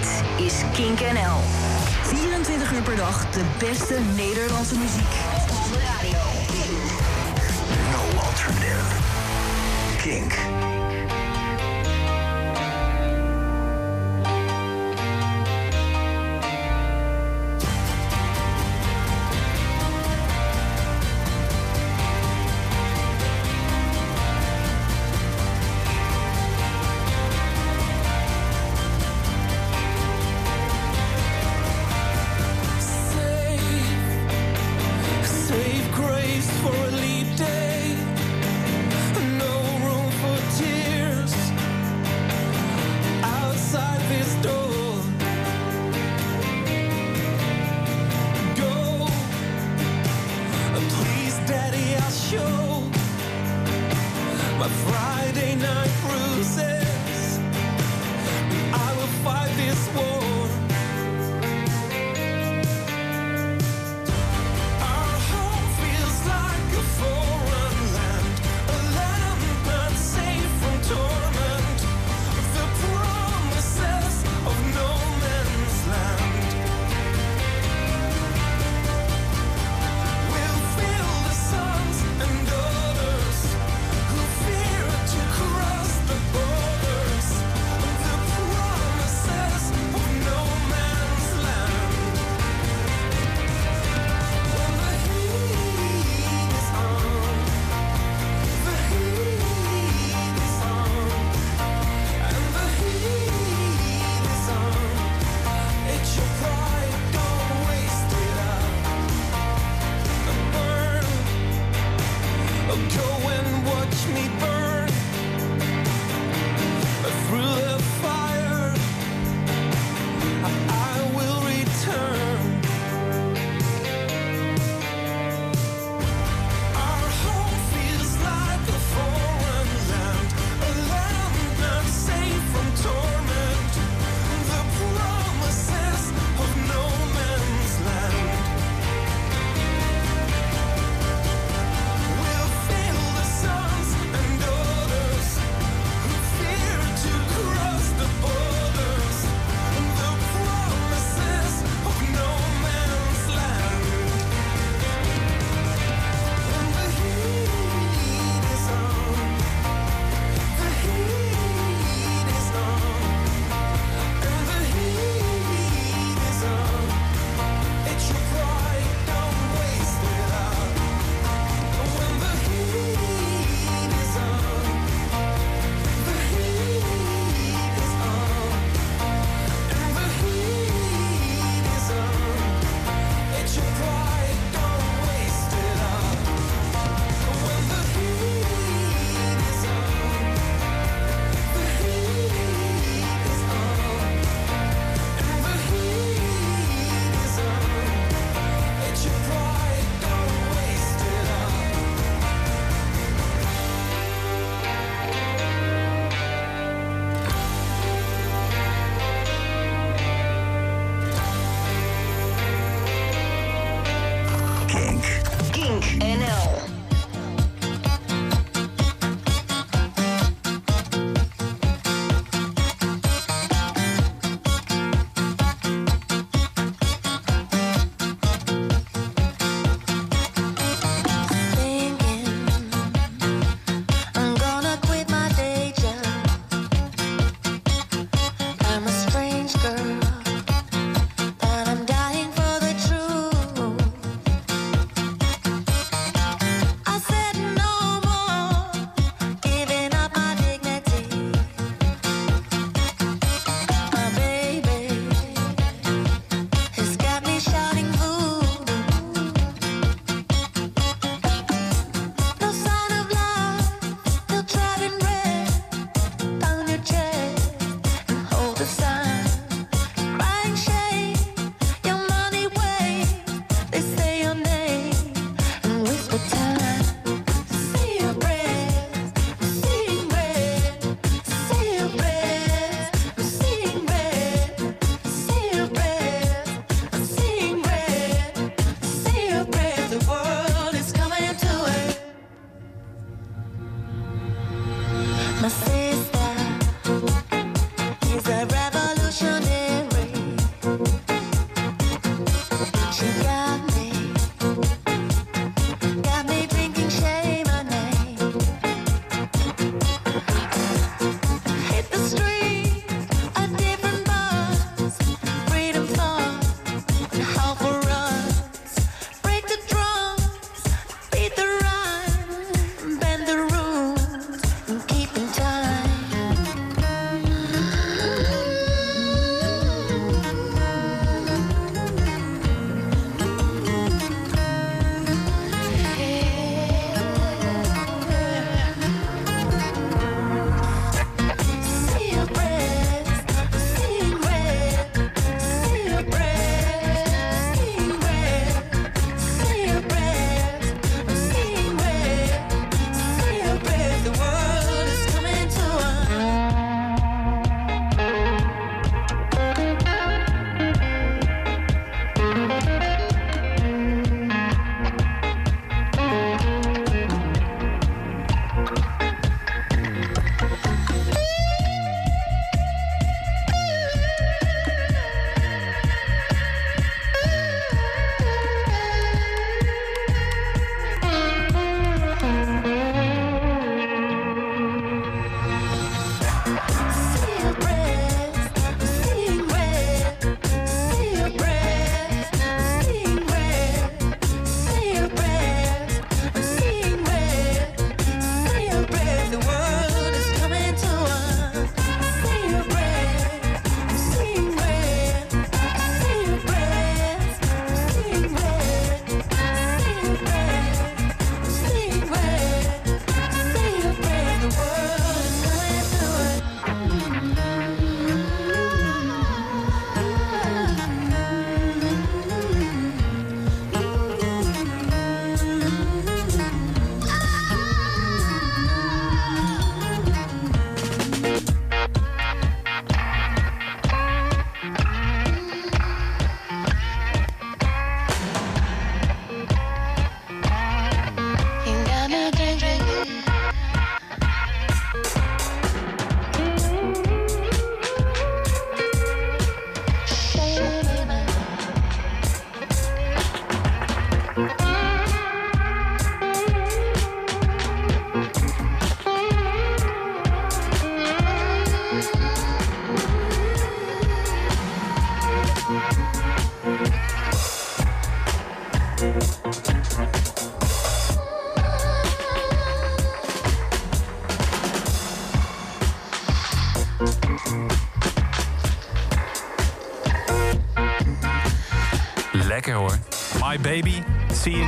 Dit is Kink NL. 24 uur per dag de beste Nederlandse muziek. Op de radio. No alternative. Kink.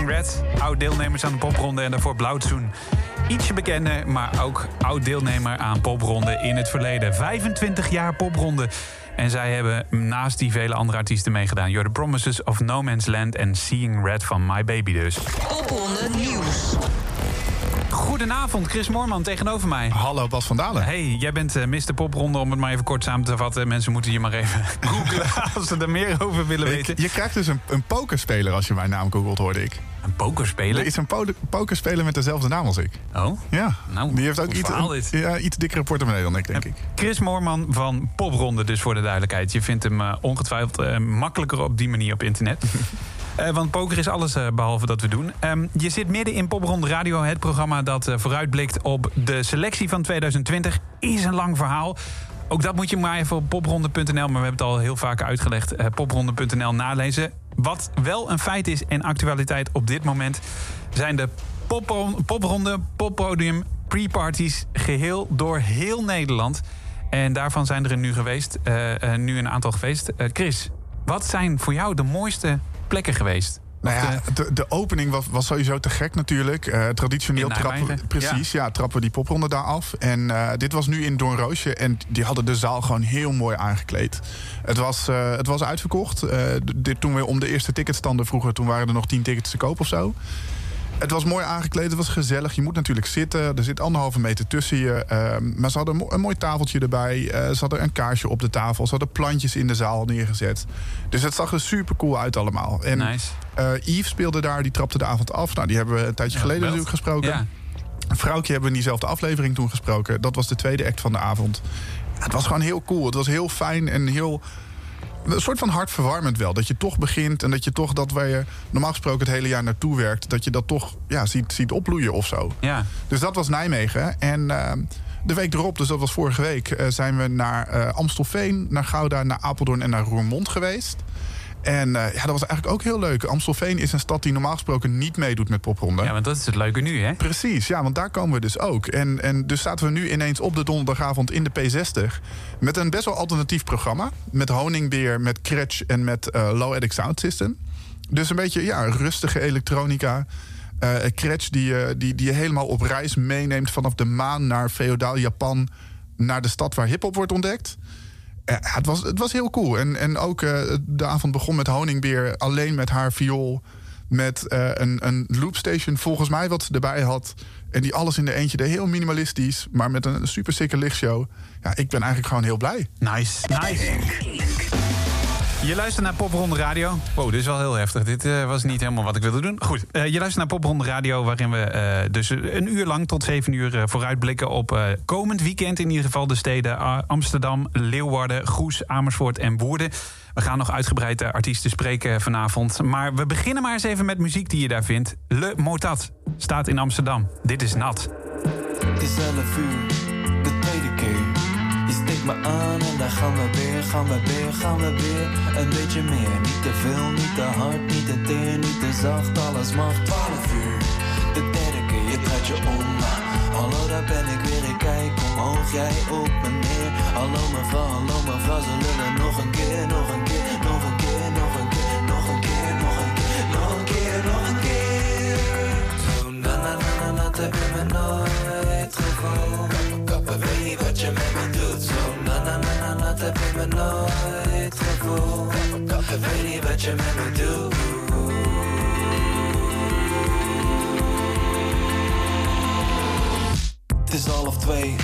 Seeing Red, oud-deelnemers aan de popronde en daarvoor Blauwtsoen. Ietsje bekender, maar ook oud-deelnemer aan popronde in het verleden. 25 jaar popronde. En zij hebben naast die vele andere artiesten meegedaan. You're the Promises of No Man's Land en Seeing Red van My Baby dus. Popronde nieuws. Goedenavond, Chris Moorman tegenover mij. Hallo Bas van Dalen. Hey, jij bent uh, Mr. Popronde, om het maar even kort samen te vatten. Mensen moeten je maar even googlen als ze er meer over willen weten. Je krijgt dus een, een pokerspeler als je mijn naam googelt, hoorde ik. Een pokerspeler? Er is een po pokerspeler met dezelfde naam als ik. Oh? Ja. Nou, Die heeft ook iets, een, ja, iets dikkere portemonnee dan ik, denk ik. Chris Moorman van Popronde, dus voor de duidelijkheid. Je vindt hem uh, ongetwijfeld uh, makkelijker op die manier op internet. Uh, want poker is alles uh, behalve dat we doen. Um, je zit midden in Popronde Radio, het programma dat uh, vooruitblikt op de selectie van 2020. Is een lang verhaal. Ook dat moet je maar even op popronde.nl, maar we hebben het al heel vaak uitgelegd. popronde.nl nalezen. Wat wel een feit is en actualiteit op dit moment zijn de popronde, poppodium, pre-parties geheel door heel Nederland. En daarvan zijn er nu geweest, nu een aantal geweest. Chris, wat zijn voor jou de mooiste plekken geweest? Nou ja, de, de opening was, was sowieso te gek natuurlijk. Uh, traditioneel trappen, precies, ja. ja. trappen we die popronde daar af. En uh, dit was nu in Doornroosje en die hadden de zaal gewoon heel mooi aangekleed. Het was, uh, het was uitverkocht. dit, toen we om de eerste ticketstanden vroegen, toen waren er nog tien tickets te koop of zo. Het was mooi aangekleed, het was gezellig. Je moet natuurlijk zitten. Er zit anderhalve meter tussen je. Uh, maar ze hadden een mooi tafeltje erbij. Uh, ze hadden een kaarsje op de tafel. Ze hadden plantjes in de zaal neergezet. Dus het zag er super cool uit allemaal. En nice. uh, Yves speelde daar, die trapte de avond af. Nou, die hebben we een tijdje ja, geleden natuurlijk gesproken. Ja. Een vrouwtje hebben we in diezelfde aflevering toen gesproken. Dat was de tweede act van de avond. Het was gewoon heel cool. Het was heel fijn en heel een soort van hartverwarmend wel. Dat je toch begint en dat je toch dat waar je normaal gesproken het hele jaar naartoe werkt, dat je dat toch ja, ziet, ziet opbloeien of zo. Ja. Dus dat was Nijmegen. En uh, de week erop, dus dat was vorige week, uh, zijn we naar uh, Amstelveen, naar Gouda, naar Apeldoorn en naar Roermond geweest. En uh, ja, dat was eigenlijk ook heel leuk. Amstelveen is een stad die normaal gesproken niet meedoet met popronde. Ja, want dat is het leuke nu, hè? Precies, ja, want daar komen we dus ook. En, en dus zaten we nu ineens op de donderdagavond in de P60... met een best wel alternatief programma. Met Honingbeer, met Cratch en met uh, Low Edic Sound System. Dus een beetje, ja, rustige elektronica... Uh, Cratch die, uh, die, die je helemaal op reis meeneemt... vanaf de maan naar feodaal Japan... naar de stad waar hiphop wordt ontdekt... Ja, het, was, het was heel cool. En, en ook uh, de avond begon met Honingbeer alleen met haar viool. Met uh, een, een loopstation, volgens mij, wat ze erbij had. En die alles in de eentje deed. Heel minimalistisch, maar met een super sikke lichtshow. Ja, ik ben eigenlijk gewoon heel blij. Nice, nice. Je luistert naar Popronde Radio. Wow, dit is wel heel heftig. Dit uh, was niet helemaal wat ik wilde doen. Goed, uh, je luistert naar Popronde Radio... waarin we uh, dus een uur lang tot zeven uur vooruitblikken... op komend weekend in ieder geval de steden Amsterdam, Leeuwarden... Goes, Amersfoort en Woerden. We gaan nog uitgebreid artiesten spreken vanavond. Maar we beginnen maar eens even met muziek die je daar vindt. Le Motat staat in Amsterdam. Dit is Nat. Het is 11 uur, de. Me aan en daar gaan we weer, gaan we weer, gaan we weer. Een beetje meer, niet te veel, niet te hard, niet te teer, niet te zacht, alles mag. 12 uur, de derde keer, je draait je om. Hallo, daar ben ik weer, ik kijk omhoog, jij op me neer. Hallo mevrouw, hallo mevrouw, ze lullen nog een keer, nog een keer, nog een keer, nog een keer, nog een keer, nog een keer, nog een keer, nog een keer. Zo na na na na heb je me nooit heb je me nooit gevoeld. Weet niet wat je met me doet. Het is half twee,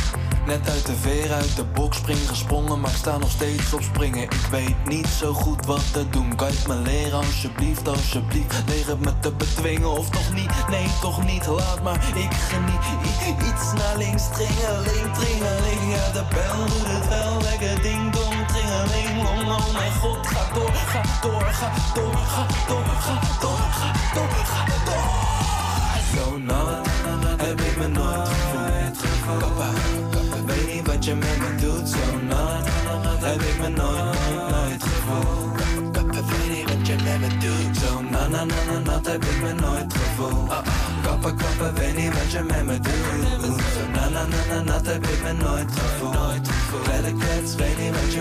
net uit de veer, uit de box spring gesprongen, maar ik sta nog steeds op springen. Ik weet niet zo goed wat te doen, kan je me leren alsjeblieft, alsjeblieft. Leren me te bedwingen of toch niet, nee toch niet, laat maar, ik geniet. Iets naar links, tringeling, tringeling, ja de bel doet het wel, lekker ding. Oh, oh mijn god, ga door, ga door, ga door, ga door, ga door, ga door, ga door. Zo nat heb ik me nooit gevoeld. Kappa, weet niet wat je met me doet. Zo nat heb ik me nooit, nooit, nooit gevoeld. Kappa, weet niet wat je met me doet. Zo na na na na nat heb ik me nooit gevoeld. Kappa, kappa, weet niet wat je met me doet. Zo na na na na nat heb ik me nooit gevoeld. Nooit gevoeld. Klets, klets, weet niet wat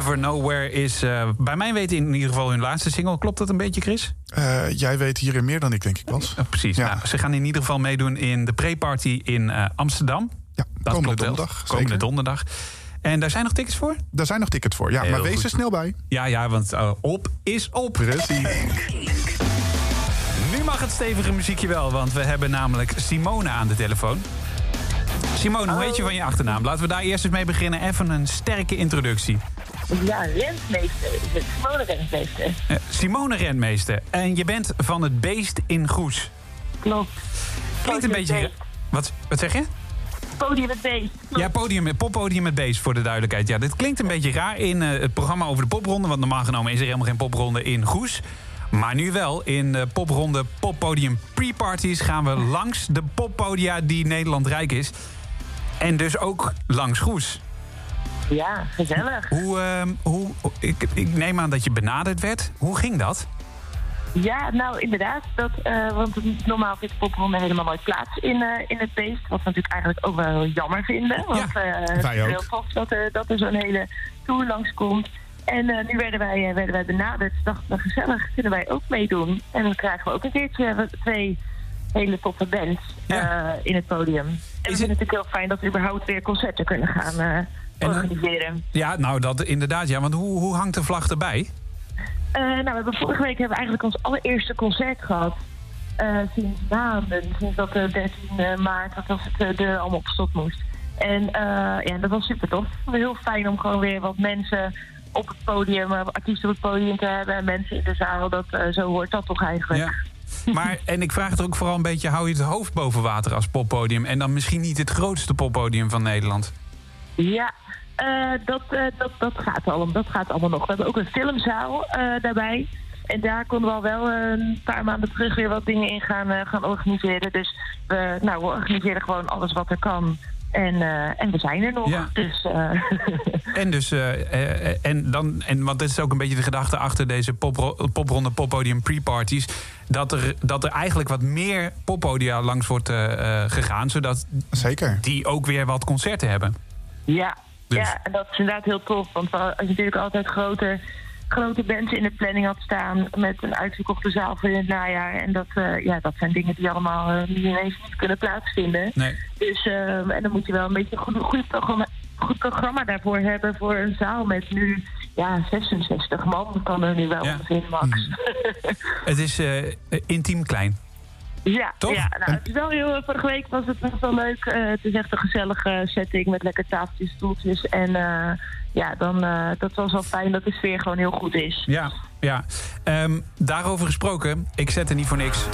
Never Nowhere is eh, bij mijn weten in ieder geval hun laatste single. Klopt dat een beetje, Chris? Eh, jij weet hierin meer dan ik, denk ik, Bas. Eh, precies. Ja. Nou, ze gaan in ieder geval meedoen in de pre-party in eh, Amsterdam. Ja, Dat komende klopt wel. donderdag. Komende zeker. donderdag. En daar zijn nog tickets voor? Daar zijn nog tickets voor. Ja, Heel maar wees goed. er snel bij. Ja, ja, want op is op. Precies. Nu mag het stevige muziekje wel, want we hebben namelijk Simone aan de telefoon. Simone, hoe heet je van je achternaam? Laten we daar eerst eens mee beginnen. Even een sterke introductie. Ja, rentmeester is het. Simone rentmeester. Eh, Simone Rentmeester. En je bent van het Beest in Goes. Klopt. Klinkt een beetje... Wat, wat zeg je? Podium het beest. Klopt. Ja, podium, poppodium met Beest, voor de duidelijkheid. Ja, dit klinkt een beetje raar in eh, het programma over de popronde. Want normaal genomen is er helemaal geen popronde in Goes. Maar nu wel, in de popronde Poppodium Pre-Parties... gaan we langs de poppodia die Nederland rijk is. En dus ook langs Goes. Ja, gezellig. Hoe, ehm, hoe, ik, ik neem aan dat je benaderd werd. Hoe ging dat? Ja, nou inderdaad. Dat, eh, want normaal vindt de popronde helemaal nooit plaats in, eh, in het beest. Wat we natuurlijk eigenlijk ook wel jammer vinden. Want wij is ook. heel tof dat er, dat er zo'n hele tour langskomt. En eh, nu werden wij, werden wij benaderd. Dachten we, gezellig, kunnen wij ook meedoen? En dan krijgen we ook een keertje twee hele toffe bands Ja. in het podium. En we het- vinden het natuurlijk heel fijn dat we überhaupt weer concerten kunnen gaan organiseren. Ja, nou dat inderdaad. Ja, want hoe, hoe hangt de vlag erbij? Eh, nou, we hebben vorige week hebben we eigenlijk ons allereerste concert gehad. Eh, sinds maanden. Sinds dat de 13 maart, dat het, eh, de allemaal op moest. En eh, ja, dat was super tof. Heel fijn om gewoon weer wat mensen op het podium, eh, artiesten op het podium te hebben. En mensen in de zaal. Dat, eh, zo hoort dat toch eigenlijk. Ja. Maar, en ik vraag het ook vooral een beetje, hou je het hoofd boven water als poppodium? En dan misschien niet het grootste poppodium van Nederland. Ja, eh, dat, eh, dat, dat, gaat allemaal, dat gaat allemaal nog. We hebben ook een filmzaal eh, daarbij. En daar konden we al wel een paar maanden terug weer wat dingen in gaan, eh, gaan organiseren. Dus we, nou, we organiseren gewoon alles wat er kan. En, eh, en we zijn er nog. Ja. Dus eh, En dus, en dan, en want dit is ook een beetje de gedachte achter deze popro- popronde poppodium pre-parties. Dat er, dat er eigenlijk wat meer poppodia langs wordt gegaan, zodat Zeker. die ook weer wat concerten hebben. ja. Dus- ja, en dat is inderdaad heel tof. Want als je natuurlijk altijd grote, grote bands in de planning had staan... met een uitverkochte zaal voor in het najaar. En dat, eh, ja, dat zijn dingen die allemaal eh, nu ineens niet kunnen plaatsvinden. Nee. Dus, ehm, en dan moet je wel een beetje een goed, goed, programma, goed programma daarvoor hebben voor een zaal met nu ja, 66 man kan er nu wel Ja. ongeveer max. Het is eh, intiem klein. Ja, Toch? ja nou, het is wel heel, vorige week was het best wel leuk. Eh, het is echt een gezellige setting met lekker tafeltjes, stoeltjes. En eh, ja, dan, eh, dat was wel fijn dat de sfeer gewoon heel goed is. Ja, ja. Ehm, daarover gesproken, ik zet er niet voor niks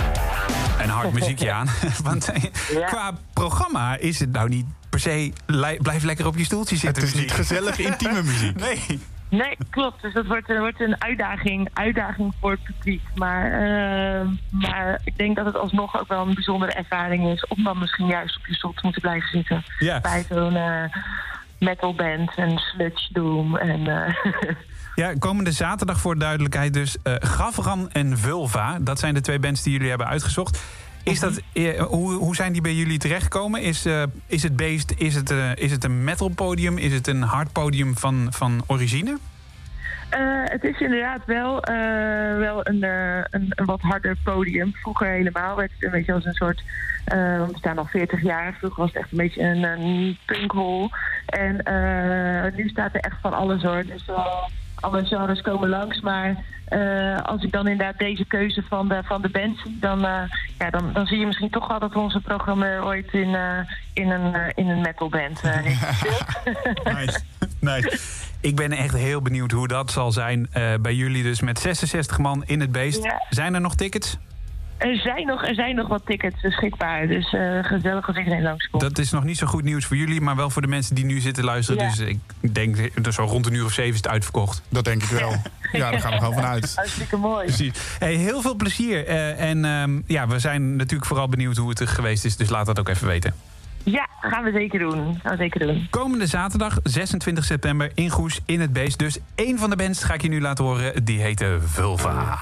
een hard muziekje aan. Want eh, Ja. qua programma is het nou niet per se... li- blijf lekker op je stoeltje Het zitten is niet muziek. gezellig intieme muziek. Nee. Nee, klopt. Dus dat wordt, eh, wordt een uitdaging, uitdaging voor het publiek. Maar, eh, maar ik denk dat het alsnog ook wel een bijzondere ervaring is... om dan misschien juist op je stoel te moeten blijven zitten. Ja. Bij zo'n eh, metalband en sludge doom. En, eh, Ja, komende zaterdag voor de duidelijkheid dus Gavran en Vulva. Dat zijn de twee bands die jullie hebben uitgezocht. Is dat, eh, hoe, hoe zijn die bij jullie terechtgekomen? Is, eh, is het beest, is het, eh, is het een metal podium? Is het een hard podium van, van origine? Het is inderdaad wel, wel een, een, wat harder podium. Vroeger helemaal werd het een beetje als een soort... want we staan al 40 jaar. Vroeger was het echt een beetje een, een. En nu staat er echt van alles hoor. Dus alle genres komen langs. Maar eh, als ik dan inderdaad deze keuze van de, van de band zie... Dan, eh, ja, dan, dan zie je misschien toch wel dat onze programmeur ooit in, eh, in, een, in een metalband. Nice. nice. Ik ben echt heel benieuwd hoe dat zal zijn bij jullie. Dus met 66 man in het beest. Ja. Zijn er nog tickets? Er zijn nog, er zijn nog wat tickets beschikbaar. Dus eh, gezellig als iedereen langskomt. Dat is nog niet zo goed nieuws voor jullie, maar wel voor de mensen die nu zitten luisteren. Ja. Dus ik denk, eh, zo rond een uur of zeven is het uitverkocht. Dat denk ik wel. Ja, daar gaan we gewoon vanuit. Hartstikke mooi. Precies. Hey, heel veel plezier. eh, en ehm, ja, we zijn natuurlijk vooral benieuwd hoe het er geweest is. Dus laat dat ook even weten. Ja, gaan we zeker doen. Gaan we zeker doen. Komende zaterdag, 26 september, in Goes, in het Beest. Dus één van de bands ga ik je nu laten horen. Die heette Vulva.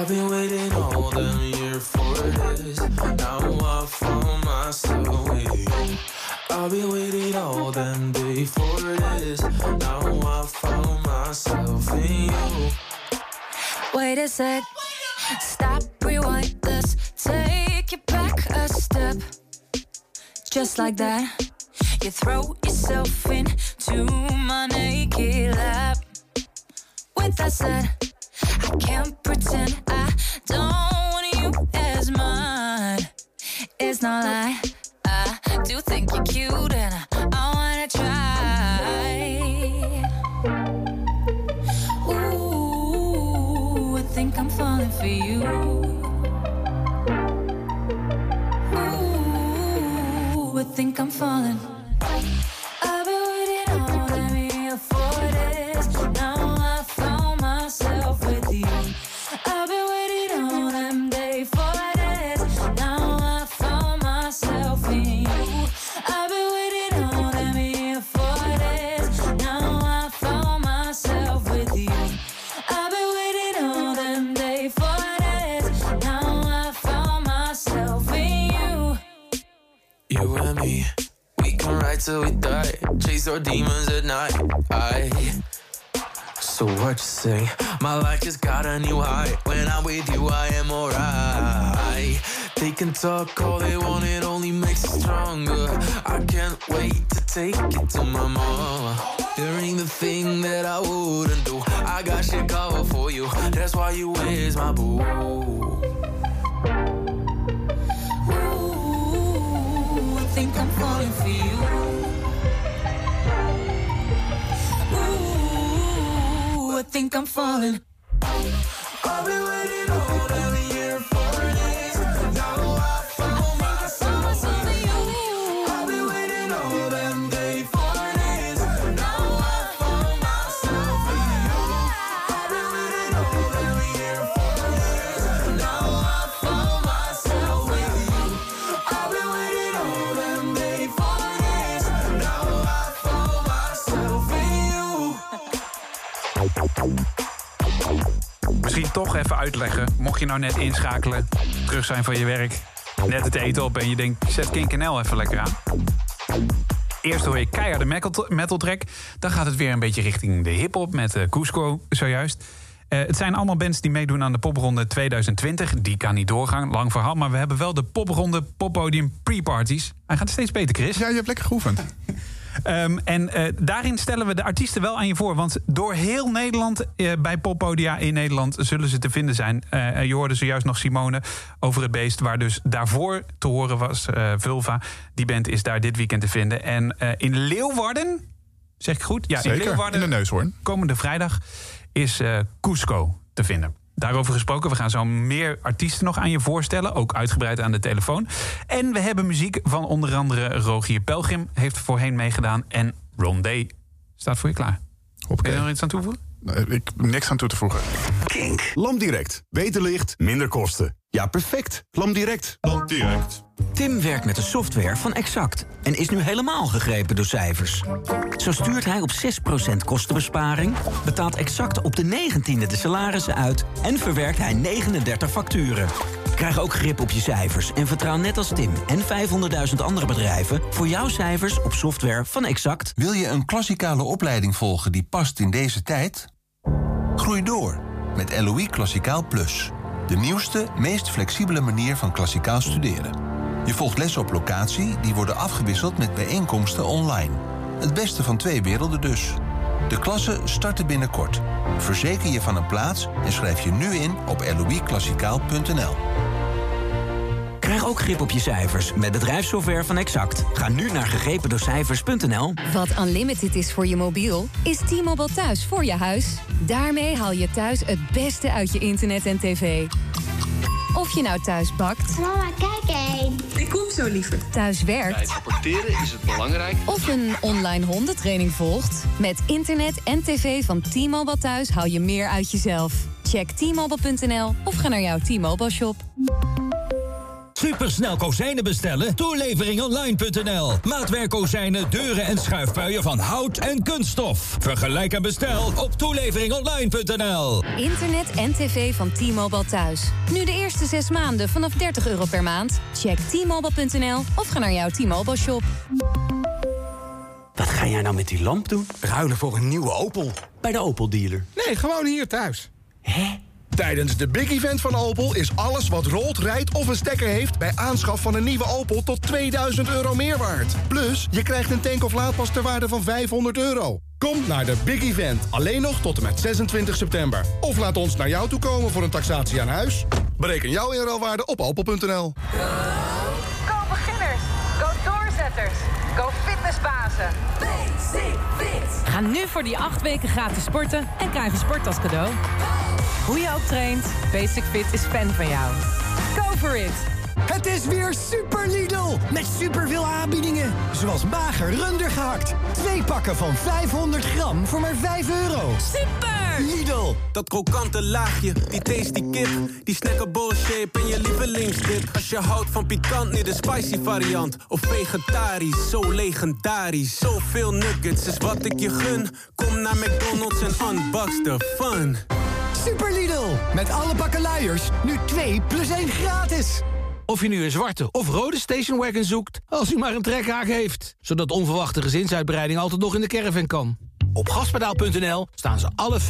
I've been waiting all them year for this. Now I found myself. I've been waiting all them days for this. Now I found myself in you. Wait a sec. Stop, rewind, let's take it back a step. Just like that. You throw yourself into my naked lap. With that said, I can't pretend I don't want you as mine. It's not like I do think you're cute and I, I wanna try. Ooh, I think I'm falling for you. Ooh, I think I'm falling. Till we die. Chase our demons at night. I. So what you say? My life just got a new high. When I'm with you, I am alright. They can talk all they want, it only makes us stronger. I can't wait to take it to my mama. There ain't the thing that I wouldn't do. I got shit covered for you. That's why you is my boo. Think I'm falling. Even uitleggen. Mocht je nou net inschakelen, terug zijn van je werk, net het eten op en je denkt, zet Kink NL even lekker aan. Eerst hoor je keiharde metal, metal track. Dan gaat het weer een beetje richting de hip-hop met eh, Cusco zojuist. Eh, het zijn allemaal bands die meedoen aan de popronde 2020. Die kan niet doorgaan, lang verhaal. Maar we hebben wel de popronde poppodium pre-parties. Hij gaat steeds beter, Chris. Ja, je hebt lekker geoefend. Ehm, en eh, daarin stellen we de artiesten wel aan je voor. Want door heel Nederland, eh, bij poppodia in Nederland, zullen ze te vinden zijn. Eh, je hoorde zojuist nog Simone over het beest, waar dus daarvoor te horen was Vulva. Die band is daar dit weekend te vinden. En in Leeuwarden, zeg ik goed? Ja, in Leeuwarden. in de neushoorn. Komende vrijdag is Cusco te vinden. Daarover gesproken, we gaan zo meer artiesten nog aan je voorstellen. Ook uitgebreid aan de telefoon. En we hebben muziek van onder andere Rogier Pelgrim. Heeft voorheen meegedaan. En Ron Day staat voor je klaar. Hoppakee. Kun je er nog iets aan toevoegen? Nee, Ik heb niks aan toe te voegen. Kink. LamDirect. Beter licht, minder kosten. Ja, perfect. LamDirect. LamDirect. Tim werkt met de software van Exact en is nu helemaal gegrepen door cijfers. Zo stuurt hij op 6% kostenbesparing, betaalt Exact op de 19e de salarissen uit en verwerkt hij 39 facturen. Krijg ook grip op je cijfers en vertrouw net als Tim en 500.000 andere bedrijven voor jouw cijfers op software van Exact. Wil je een klassikale opleiding volgen die past in deze tijd? Groei door met LOE Klassikaal Plus. De nieuwste, meest flexibele manier van klassikaal studeren. Je volgt lessen op locatie die worden afgewisseld met bijeenkomsten online. Het beste van twee werelden dus. De klassen starten binnenkort. Verzeker je van een plaats en schrijf je nu in op loeklassikaal.nl. Krijg ook grip op je cijfers met bedrijfssoftware van Exact. Ga nu naar gegrependoorcijfers.nl. Wat unlimited is voor je mobiel, is T-Mobile thuis voor je huis. Daarmee haal je thuis het beste uit je internet en tv. Of je nou thuis bakt, Mama, kijk eens. ik kom zo liever. Thuis werkt Rapporteren is het belangrijk. of een online hondentraining volgt. Met internet en tv van T-Mobile thuis haal je meer uit jezelf. Check t-mobile.nl of ga naar jouw T-Mobile shop. Supersnel kozijnen bestellen? Toeleveringonline.nl. Maatwerk kozijnen, deuren en schuifpuien van hout en kunststof. Vergelijk en bestel op toeleveringonline.nl. Internet en tv van T-Mobile thuis. Nu de eerste zes maanden vanaf 30 euro per maand. Check t-mobile.nl of ga naar jouw T-Mobile shop. Wat ga jij nou met die lamp doen? Ruilen voor een nieuwe Opel. Bij de Opel dealer. Nee, gewoon hier thuis. Hè? Tijdens de Big Event van Opel is alles wat rolt, rijdt of een stekker heeft... bij aanschaf van een nieuwe Opel tot 2000 euro meer waard. Plus, je krijgt een tank of laadpas ter waarde van 500 euro. Kom naar de Big Event, alleen nog tot en met 26 september. Of laat ons naar jou toe komen voor een taxatie aan huis. Bereken jouw inruilwaarde op opel.nl. Go beginners, go doorzetters, go fitnessbazen. Basic Fit. Ga nu voor die acht weken gratis sporten en krijg een sport als cadeau. Hoe je ook traint, Basic Fit is fan van jou. Go for it! Het is weer Super Lidl. Met superveel aanbiedingen. Zoals mager rundergehakt. Twee pakken van 500 gram voor maar 5 euro. Super! Lidl. Dat krokante laagje, die tasty kip. Die snackable shape en je lievelingsdip. Als je houdt van pikant, nu de spicy variant. Of vegetarisch, zo legendarisch. Zoveel nuggets is wat ik je gun. Kom naar McDonald's en unbox the fun. Super Lidl. Met alle pakken luiers. Nu 2 plus 1 gratis. Of je nu een zwarte of rode stationwagon zoekt, als u maar een trekhaak heeft. Zodat onverwachte gezinsuitbreiding altijd nog in de caravan kan. Op gaspedaal.nl staan ze alle 55.416.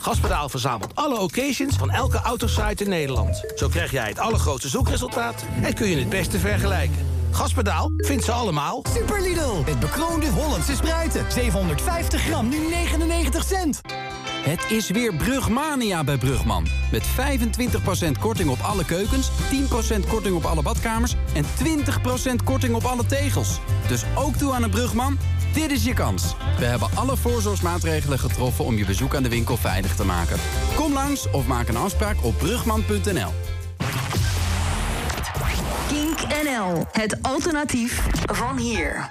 Gaspedaal verzamelt alle occasions van elke autosite in Nederland. Zo krijg jij het allergrootste zoekresultaat en kun je het beste vergelijken. Gaspedaal vindt ze allemaal. Super Lidl. Met bekroonde Hollandse spruiten. 750 gram, nu 99 cent. Het is weer Brugmania bij Brugman. Met 25% korting op alle keukens, 10% korting op alle badkamers... en 20% korting op alle tegels. Dus ook toe aan een Brugman? Dit is je kans. We hebben alle voorzorgsmaatregelen getroffen om je bezoek aan de winkel veilig te maken. Kom langs of maak een afspraak op brugman.nl. Kink NL, het alternatief van hier.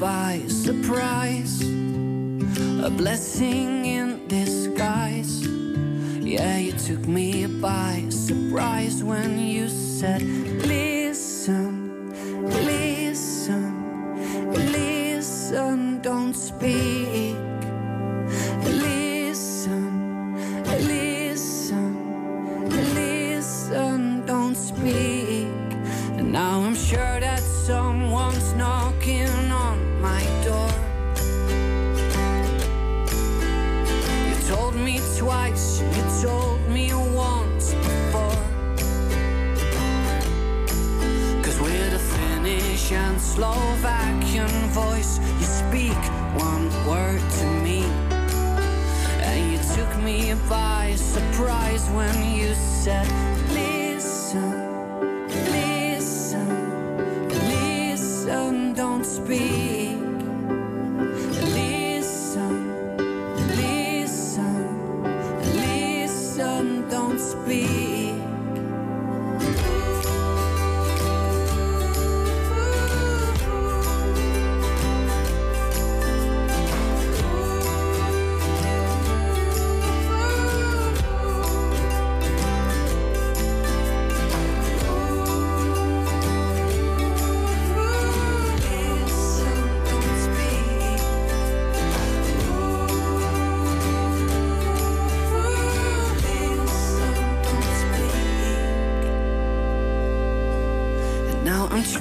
By surprise. A blessing in disguise. Yeah, you took me by surprise when you said, Listen,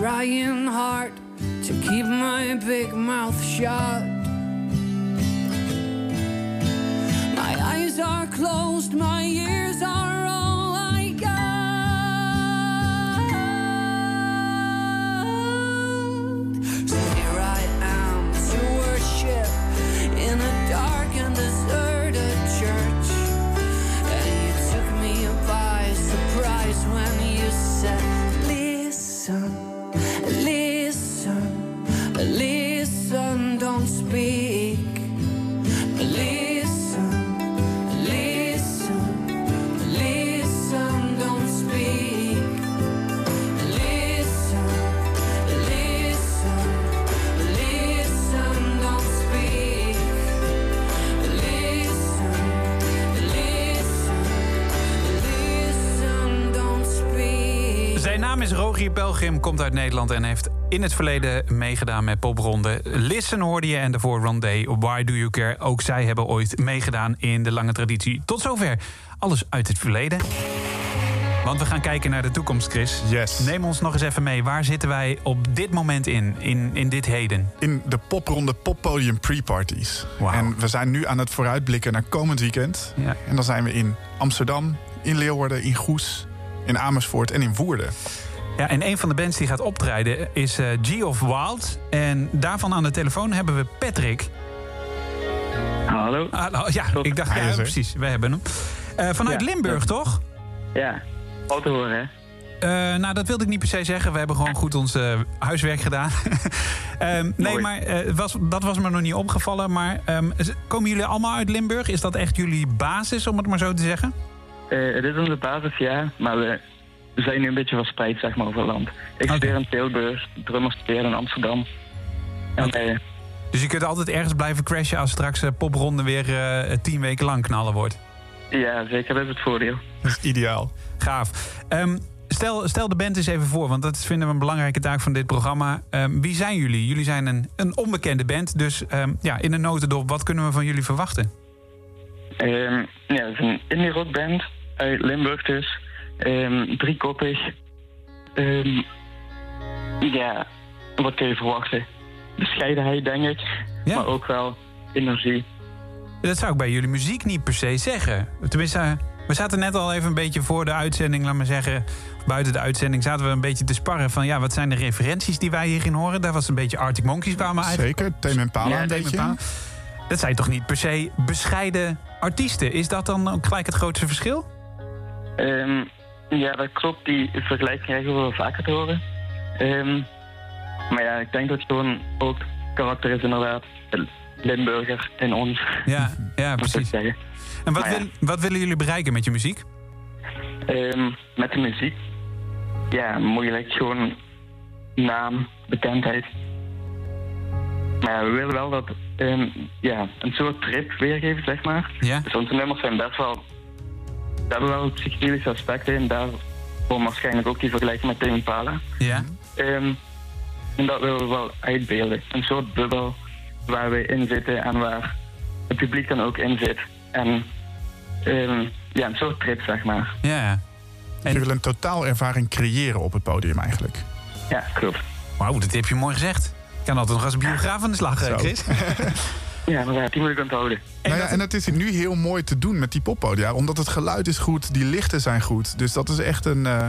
trying hard to keep my big mouth shut. My eyes are closed, my ears Rogier Pelgrim, komt uit Nederland en heeft in het verleden meegedaan met popronde. Listen hoorde je en daarvoor Rondé, Why Do You Care? Ook zij hebben ooit meegedaan in de lange traditie. Tot zover alles uit het verleden. Want we gaan kijken naar de toekomst, Chris. Yes. Neem ons nog eens even mee. Waar zitten wij op dit moment in, in, in dit heden? In de popronde poppodium pre-parties. En we zijn nu aan het vooruitblikken naar komend weekend. Ja. En dan zijn we in Amsterdam, in Leeuwarden, in Goes, in Amersfoort en in Woerden. Ja, en een van de bands die gaat optreden is eh, G of Wild. En daarvan aan de telefoon hebben we Patrick. Hallo. Hallo, ja, ik dacht, ja, precies, we hebben hem. Eh, vanuit Ja. Limburg, toch? Ja, al te horen, hè? Eh, nou, dat wilde ik niet per se zeggen. We hebben gewoon goed ons huiswerk gedaan. Ehm, nee, maar eh, was, dat was me nog niet opgevallen. Maar ehm, komen jullie allemaal uit Limburg? Is dat echt jullie basis, om het maar zo te zeggen? Eh, het is onze basis, ja, maar we zijn nu een beetje verspreid, zeg maar, over het land. Ik studeer in Tilburg, drummer studeer in Amsterdam. En, eh, Dus je kunt altijd ergens blijven crashen als straks eh, popronde weer eh, tien weken lang knallen wordt. ja, zeker, dat is het voordeel. Dat is ideaal. Gaaf. Ehm, stel, stel de band eens even voor, want dat vinden we een belangrijke taak van dit programma. Ehm, wie zijn jullie? Jullie zijn een, een onbekende band, dus ehm, ja, in een notendop, wat kunnen we van jullie verwachten? Ja, het is een indie rockband uit Limburg dus. Ehm driekoppig. Ehm, ja, wat kun je verwachten? Bescheidenheid, denk ik. Maar ook wel energie. Dat zou ik bij jullie muziek niet per se zeggen. Tenminste, eh, we zaten net al even een beetje voor de uitzending, laat maar zeggen. Buiten de uitzending zaten we een beetje te sparren van ja, wat zijn de referenties die wij hierin horen? Daar was een beetje Arctic Monkeys kwamen uit. Zeker, Tame Impala een Tame beetje. Impala. Dat zijn toch niet per se bescheiden artiesten? Is dat dan ook gelijk het grootste verschil? Ehm, ja, dat klopt. Die vergelijking krijgen we wel vaker te horen. Ehm, maar ja, ik denk dat het gewoon ook karakter is inderdaad. De Limburger in ons. Ja, ja precies. En wat, ja, wil- wat willen jullie bereiken met je muziek? ehm, met de muziek. Ja, moeilijk. Gewoon naam, bekendheid. Maar we willen wel dat ehm, ja, een soort trip weergeven, zeg maar. Ja. Dus onze nummers zijn best wel. Ze hebben wel psychedelische aspecten en daarom waarschijnlijk ook die vergelijking met Tame Impala. Ja. Ehm, en dat willen we wel uitbeelden. Een soort bubbel waar we in zitten en waar het publiek dan ook in zit. En ehm, ja, een soort trip, zeg maar. Ja. En... Je wil een totaalervaring creëren op het podium eigenlijk. Ja, klopt. Wauw, dat heb je mooi gezegd. Ik kan altijd nog als biograaf aan de slag. Chris. Ja, inderdaad, die moet ik onthouden. Nou ja, en het is nu heel mooi te doen met die poppodia. Omdat het geluid is goed, die lichten zijn goed. Dus dat is echt een... eh,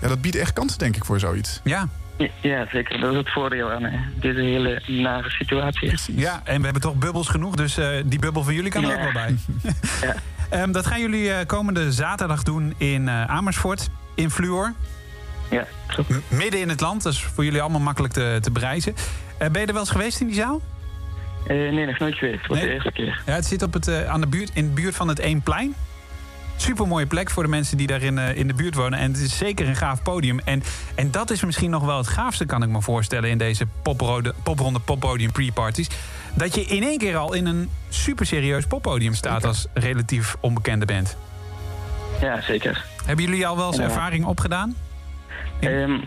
ja, dat biedt echt kansen, denk ik, voor zoiets. Ja. Ja, Ja, zeker. Dat is het voordeel aan eh, deze hele nare situatie. Ja, en we hebben toch bubbels genoeg, dus eh, die bubbel van jullie kan er Ja. ook wel bij. Ehm, dat gaan jullie eh, komende zaterdag doen in eh, Amersfoort, in Fluor. Ja, M- Midden in het land, dat is voor jullie allemaal makkelijk te, te bereizen. Eh, ben je er wel eens geweest in die zaal? Eh, nee, nog nooit geweest. Het was de eerste keer. Ja, het zit op het, eh, aan de buurt, in de buurt van het Eemplein. Super mooie plek voor de mensen die daar in, eh, in de buurt wonen. En het is zeker een gaaf podium. En, en dat is misschien nog wel het gaafste, kan ik me voorstellen, in deze poprode, popronde poppodium pre-parties. Dat je in één keer al in een super serieus poppodium staat als relatief onbekende band. Ja, zeker. Hebben jullie al wel eens ervaring opgedaan? Ehm,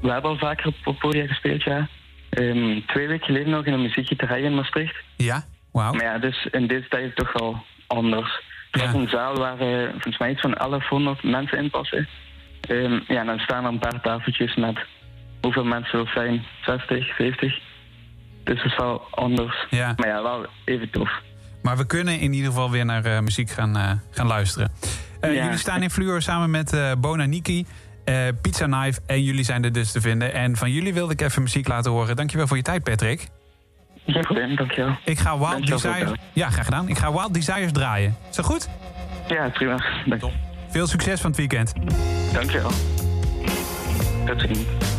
we hebben al vaker op op podia gespeeld, ja. Ehm, twee weken geleden nog in een muziekgieterij in Maastricht. Ja, wauw. Maar ja, dus in deze tijd is toch wel anders. Het was een zaal waar eh, volgens mij iets van 1100 mensen in passen. Ehm, ja, dan staan er een paar tafeltjes met hoeveel mensen er zijn? 60, 70. Dus het is wel anders. Ja. Maar ja, wel even tof. Maar we kunnen in ieder geval weer naar eh, muziek gaan, eh, gaan luisteren. Ja. Jullie staan in Fluor samen met Bona Niki, eh, Pizza Knife en jullie zijn er dus te vinden. En van jullie wilde ik even muziek laten horen. Dankjewel voor je tijd, Patrick. Geen probleem, dankjewel. Ik ga Wild Dankjewel Desires... Ja, graag gedaan. Ik ga Wild Desires draaien. Is dat goed? Ja, prima. Dank. Veel succes van het weekend. Dankjewel. Tot ziens.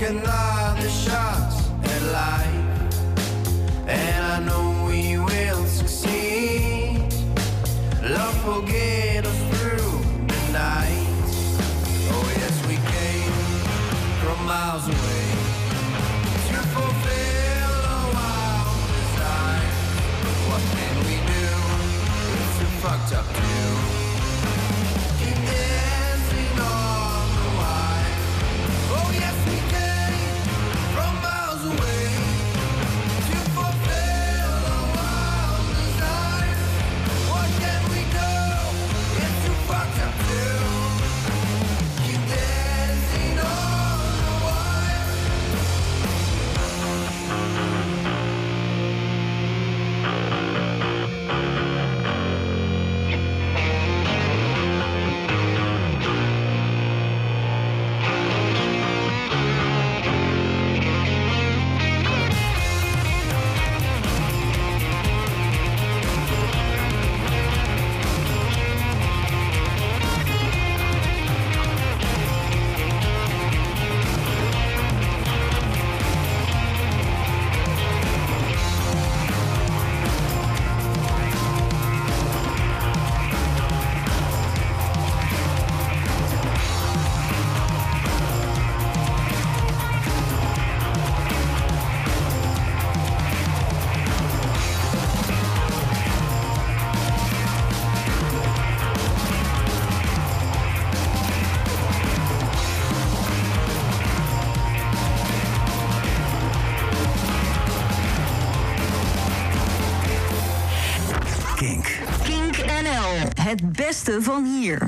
can I? Beste van hier.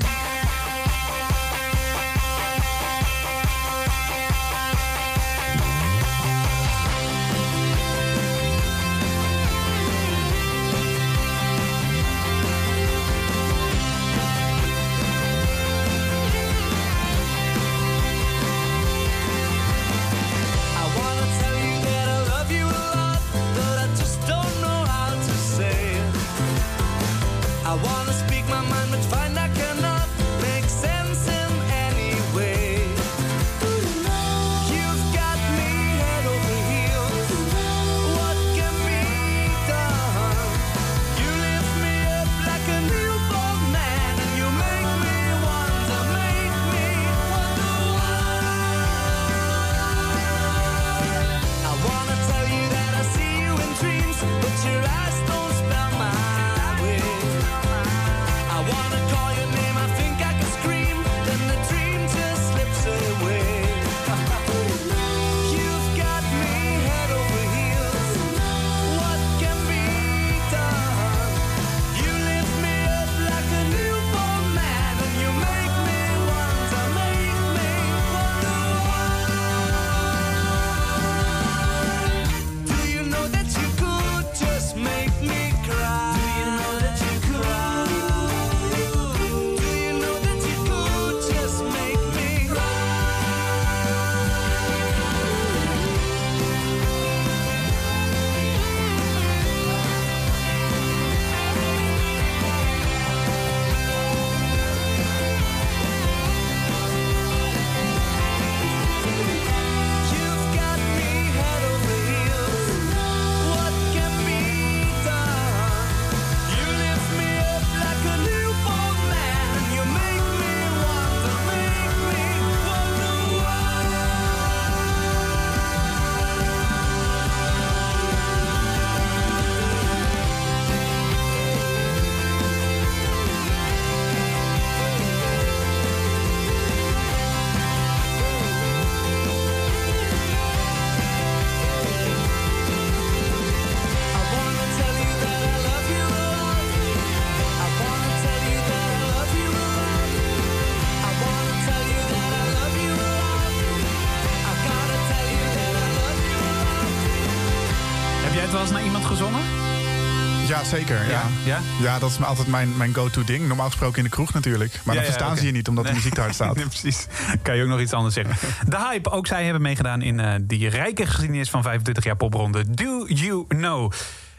Zeker. Ja, ja? ja? dat is me altijd mijn, mijn go-to ding. Normaal gesproken in de kroeg natuurlijk. Maar Ja, dan ja, verstaan ze je niet omdat de muziek te hard staat. Nee, precies. Kan je ook nog iets anders zeggen. De Hype, ook zij hebben meegedaan in eh, die rijke geschiedenis van 25 jaar popronde. Do you know?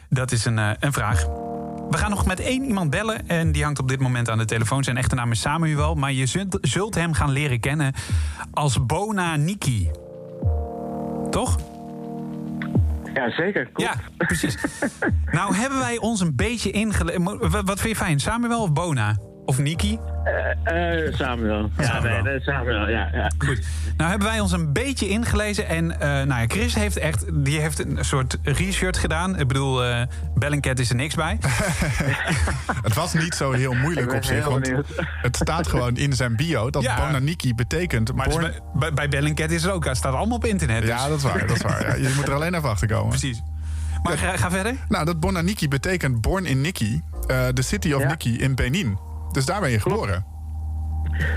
Dat is een, eh, een vraag. We gaan nog met één iemand bellen en die hangt op dit moment aan de telefoon. Zijn echte naam is Samuel, maar je zult, zult hem gaan leren kennen als Bona Niki. Toch? Ja, zeker. Ja, precies. nou hebben wij ons een beetje ingelezen. Wat vind je fijn, Samuel of Bona? Of Niki? Eh, Samuel. Ja, Samuel. nee, nee, Samuel, ja. ja. Goed. Nou hebben wij ons een beetje ingelezen. En eh, nou ja, Chris heeft echt die heeft een soort research gedaan. Ik bedoel, eh Bellingcat is er niks bij. Het was niet zo heel moeilijk op zich. Want het staat gewoon in zijn bio dat Ja. Bonaniki betekent... Maar born- bij, bij, bij Bellingcat is er ook. Het staat allemaal op internet. dus- Ja, dat is waar. Dat is waar ja. Je moet er alleen even achter komen. Precies. Maar ga, ga verder. Nou, dat Bonaniki betekent Born in Nikki. eh the city of Nikki in Benin. Dus daar ben je geboren.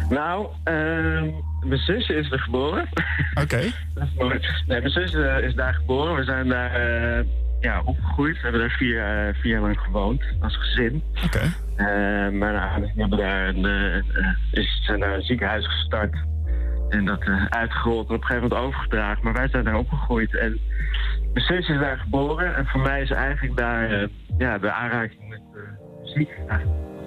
Nou, ehm, mijn zusje is er geboren. Oké. Nee, mijn zus eh, is daar geboren. We zijn daar eh, ja, opgegroeid. We hebben daar vier, eh, vier jaar lang gewoond als gezin. Oké. Eh, mijn ouders die hebben daar een, is, zijn daar een ziekenhuis gestart. En dat uitgerold en op een gegeven moment overgedragen. Maar wij zijn daar opgegroeid. En mijn zus is daar geboren. En voor mij is eigenlijk daar ja, de aanraking met muziek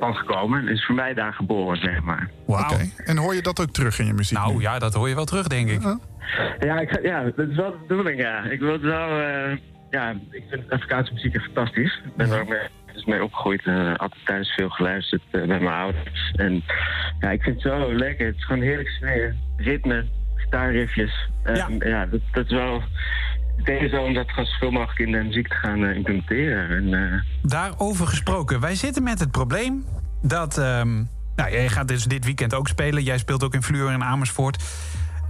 van gekomen. En is voor mij daar geboren, zeg maar. Wauw. En hoor je dat ook terug in je muziek? Nou ja, dat hoor je wel terug, denk ik. Ja, ik, ja, dat is wel de bedoeling, ja. Ik wil het wel... eh, ja, ik vind Afrikaanse muziek echt fantastisch. Ik ben er ook mee, dus mee opgegroeid. eh, altijd thuis veel geluisterd eh, met mijn ouders. En ja, ik vind het zo lekker. Het is gewoon heerlijk sfeer. Ritme, gitaarriffjes. En, ja. dat, dat is wel... Zo om dat gewoon zoveel mogelijk in de muziek te gaan eh, implementeren. En, eh, Daarover gesproken. Wij zitten met het probleem dat... ehm, nou, jij gaat dus dit weekend ook spelen. Jij speelt ook in Fluor in Amersfoort.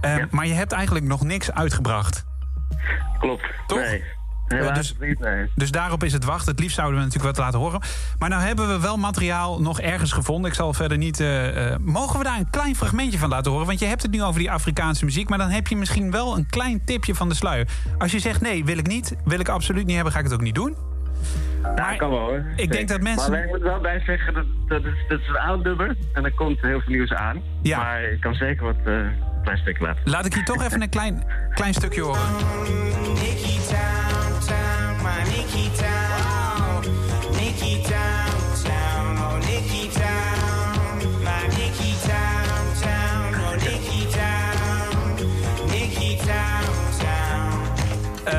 Ehm, Maar je hebt eigenlijk nog niks uitgebracht. Klopt. Toch? Nee. Helaas dus, niet, nee. dus daarop is het wachten. Het liefst zouden we natuurlijk wat laten horen. Maar nou hebben we wel materiaal nog ergens gevonden. Ik zal verder niet... eh, eh, mogen we daar een klein fragmentje van laten horen? Want je hebt het nu over die Afrikaanse muziek... maar dan heb je misschien wel een klein tipje van de sluier. Als je zegt nee, wil ik niet, wil ik absoluut niet hebben... ga ik het ook niet doen. Ja, kan wel hoor. ik denk dat mensen- Maar ik moet wel bij zeggen, dat, dat, is, dat is een oud nummer. En er komt heel veel nieuws aan. Ja. Maar ik kan zeker wat eh klein stukje laten. Laat ik hier toch even een klein, klein stukje horen.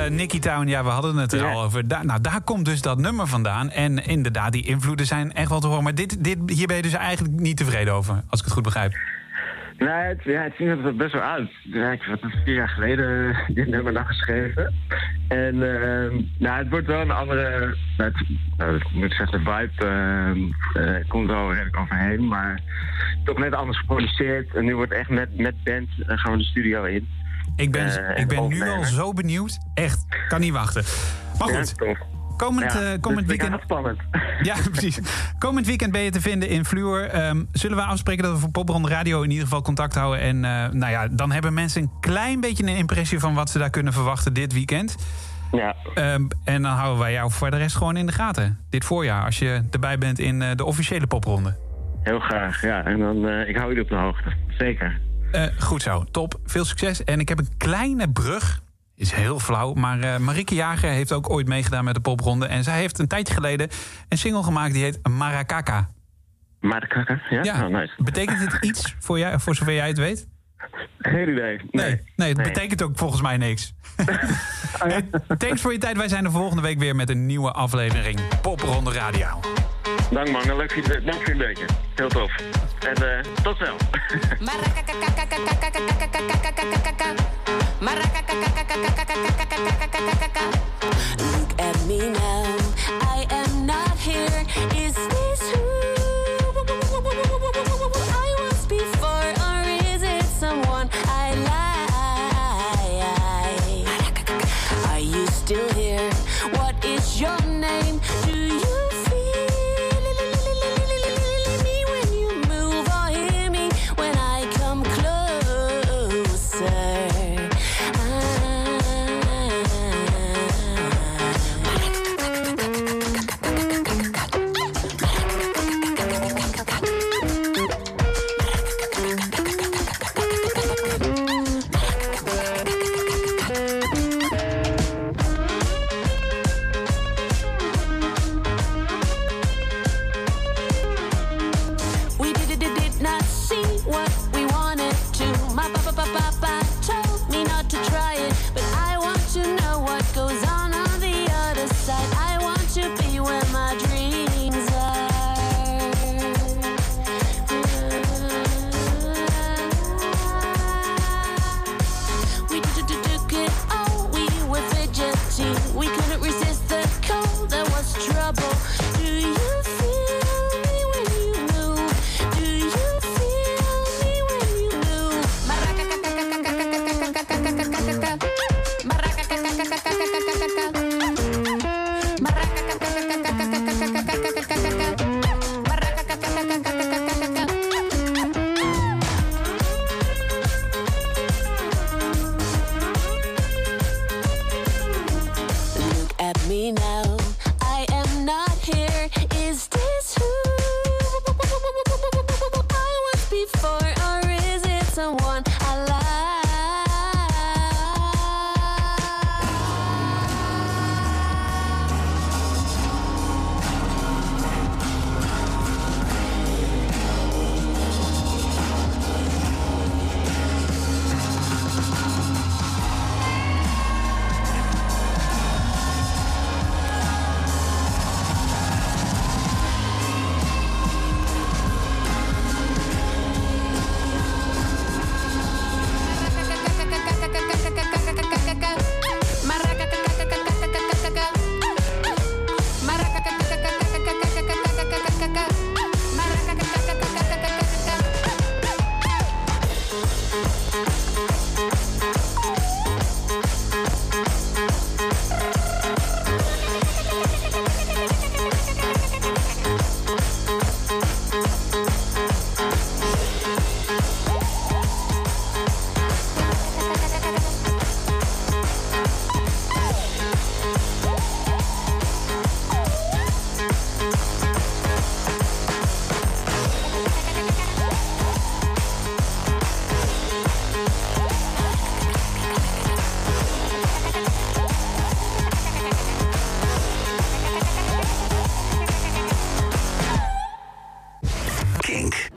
Nicky Town, ja, we hadden het er al over. Da- nou, daar komt dus dat nummer vandaan. En inderdaad, die invloeden zijn echt wel te horen. Maar dit, dit, hier ben je dus eigenlijk niet tevreden over, als ik het goed begrijp. Nee, het, ja, het is inderdaad best wel. Ja, ik heb het vier jaar geleden eh, dit nummer nog geschreven. En ehm, nou, het wordt wel een andere... Het, nou, ik moet zeggen, de vibe ehm, eh, komt er wel redelijk overheen. Maar toch net anders geproduceerd. En nu wordt echt met, met band eh, gaan we de studio in. Ik ben, ik ben nu al zo benieuwd. Echt, kan niet wachten. Maar goed. Komend, Ja, eh, komend dus ik weekend... spannend. Ja, precies. Komend weekend ben je te vinden in Fluor. Ehm, zullen we afspreken dat we voor Popronde Radio in ieder geval contact houden? En eh, nou ja, dan hebben mensen een klein beetje een impressie van wat ze daar kunnen verwachten dit weekend. Ja. Ehm, en dan houden wij jou voor de rest gewoon in de gaten. Dit voorjaar, als je erbij bent in eh, de officiële popronde. Heel graag, ja. En dan, ik hou jullie op de hoogte. Zeker. Goed zo, top. Veel succes. En ik heb een kleine brug. Is heel flauw, maar eh Marieke Jager heeft ook ooit meegedaan met de popronde. En zij heeft een tijdje geleden een single gemaakt die heet Marakaka. Marakaka, ja? Ja. Oh, nice. Betekent dit iets voor, jou, voor zover jij het weet? Geen idee. Nee. Nee, het betekent ook volgens mij niks. Hey, Thanks voor je tijd. Wij zijn er volgende week weer met een nieuwe aflevering Popronde Radio. Dank man, leuk dank voor je beetje. Heel tof. En eh, tot snel. Look at me now. I am not here. Is this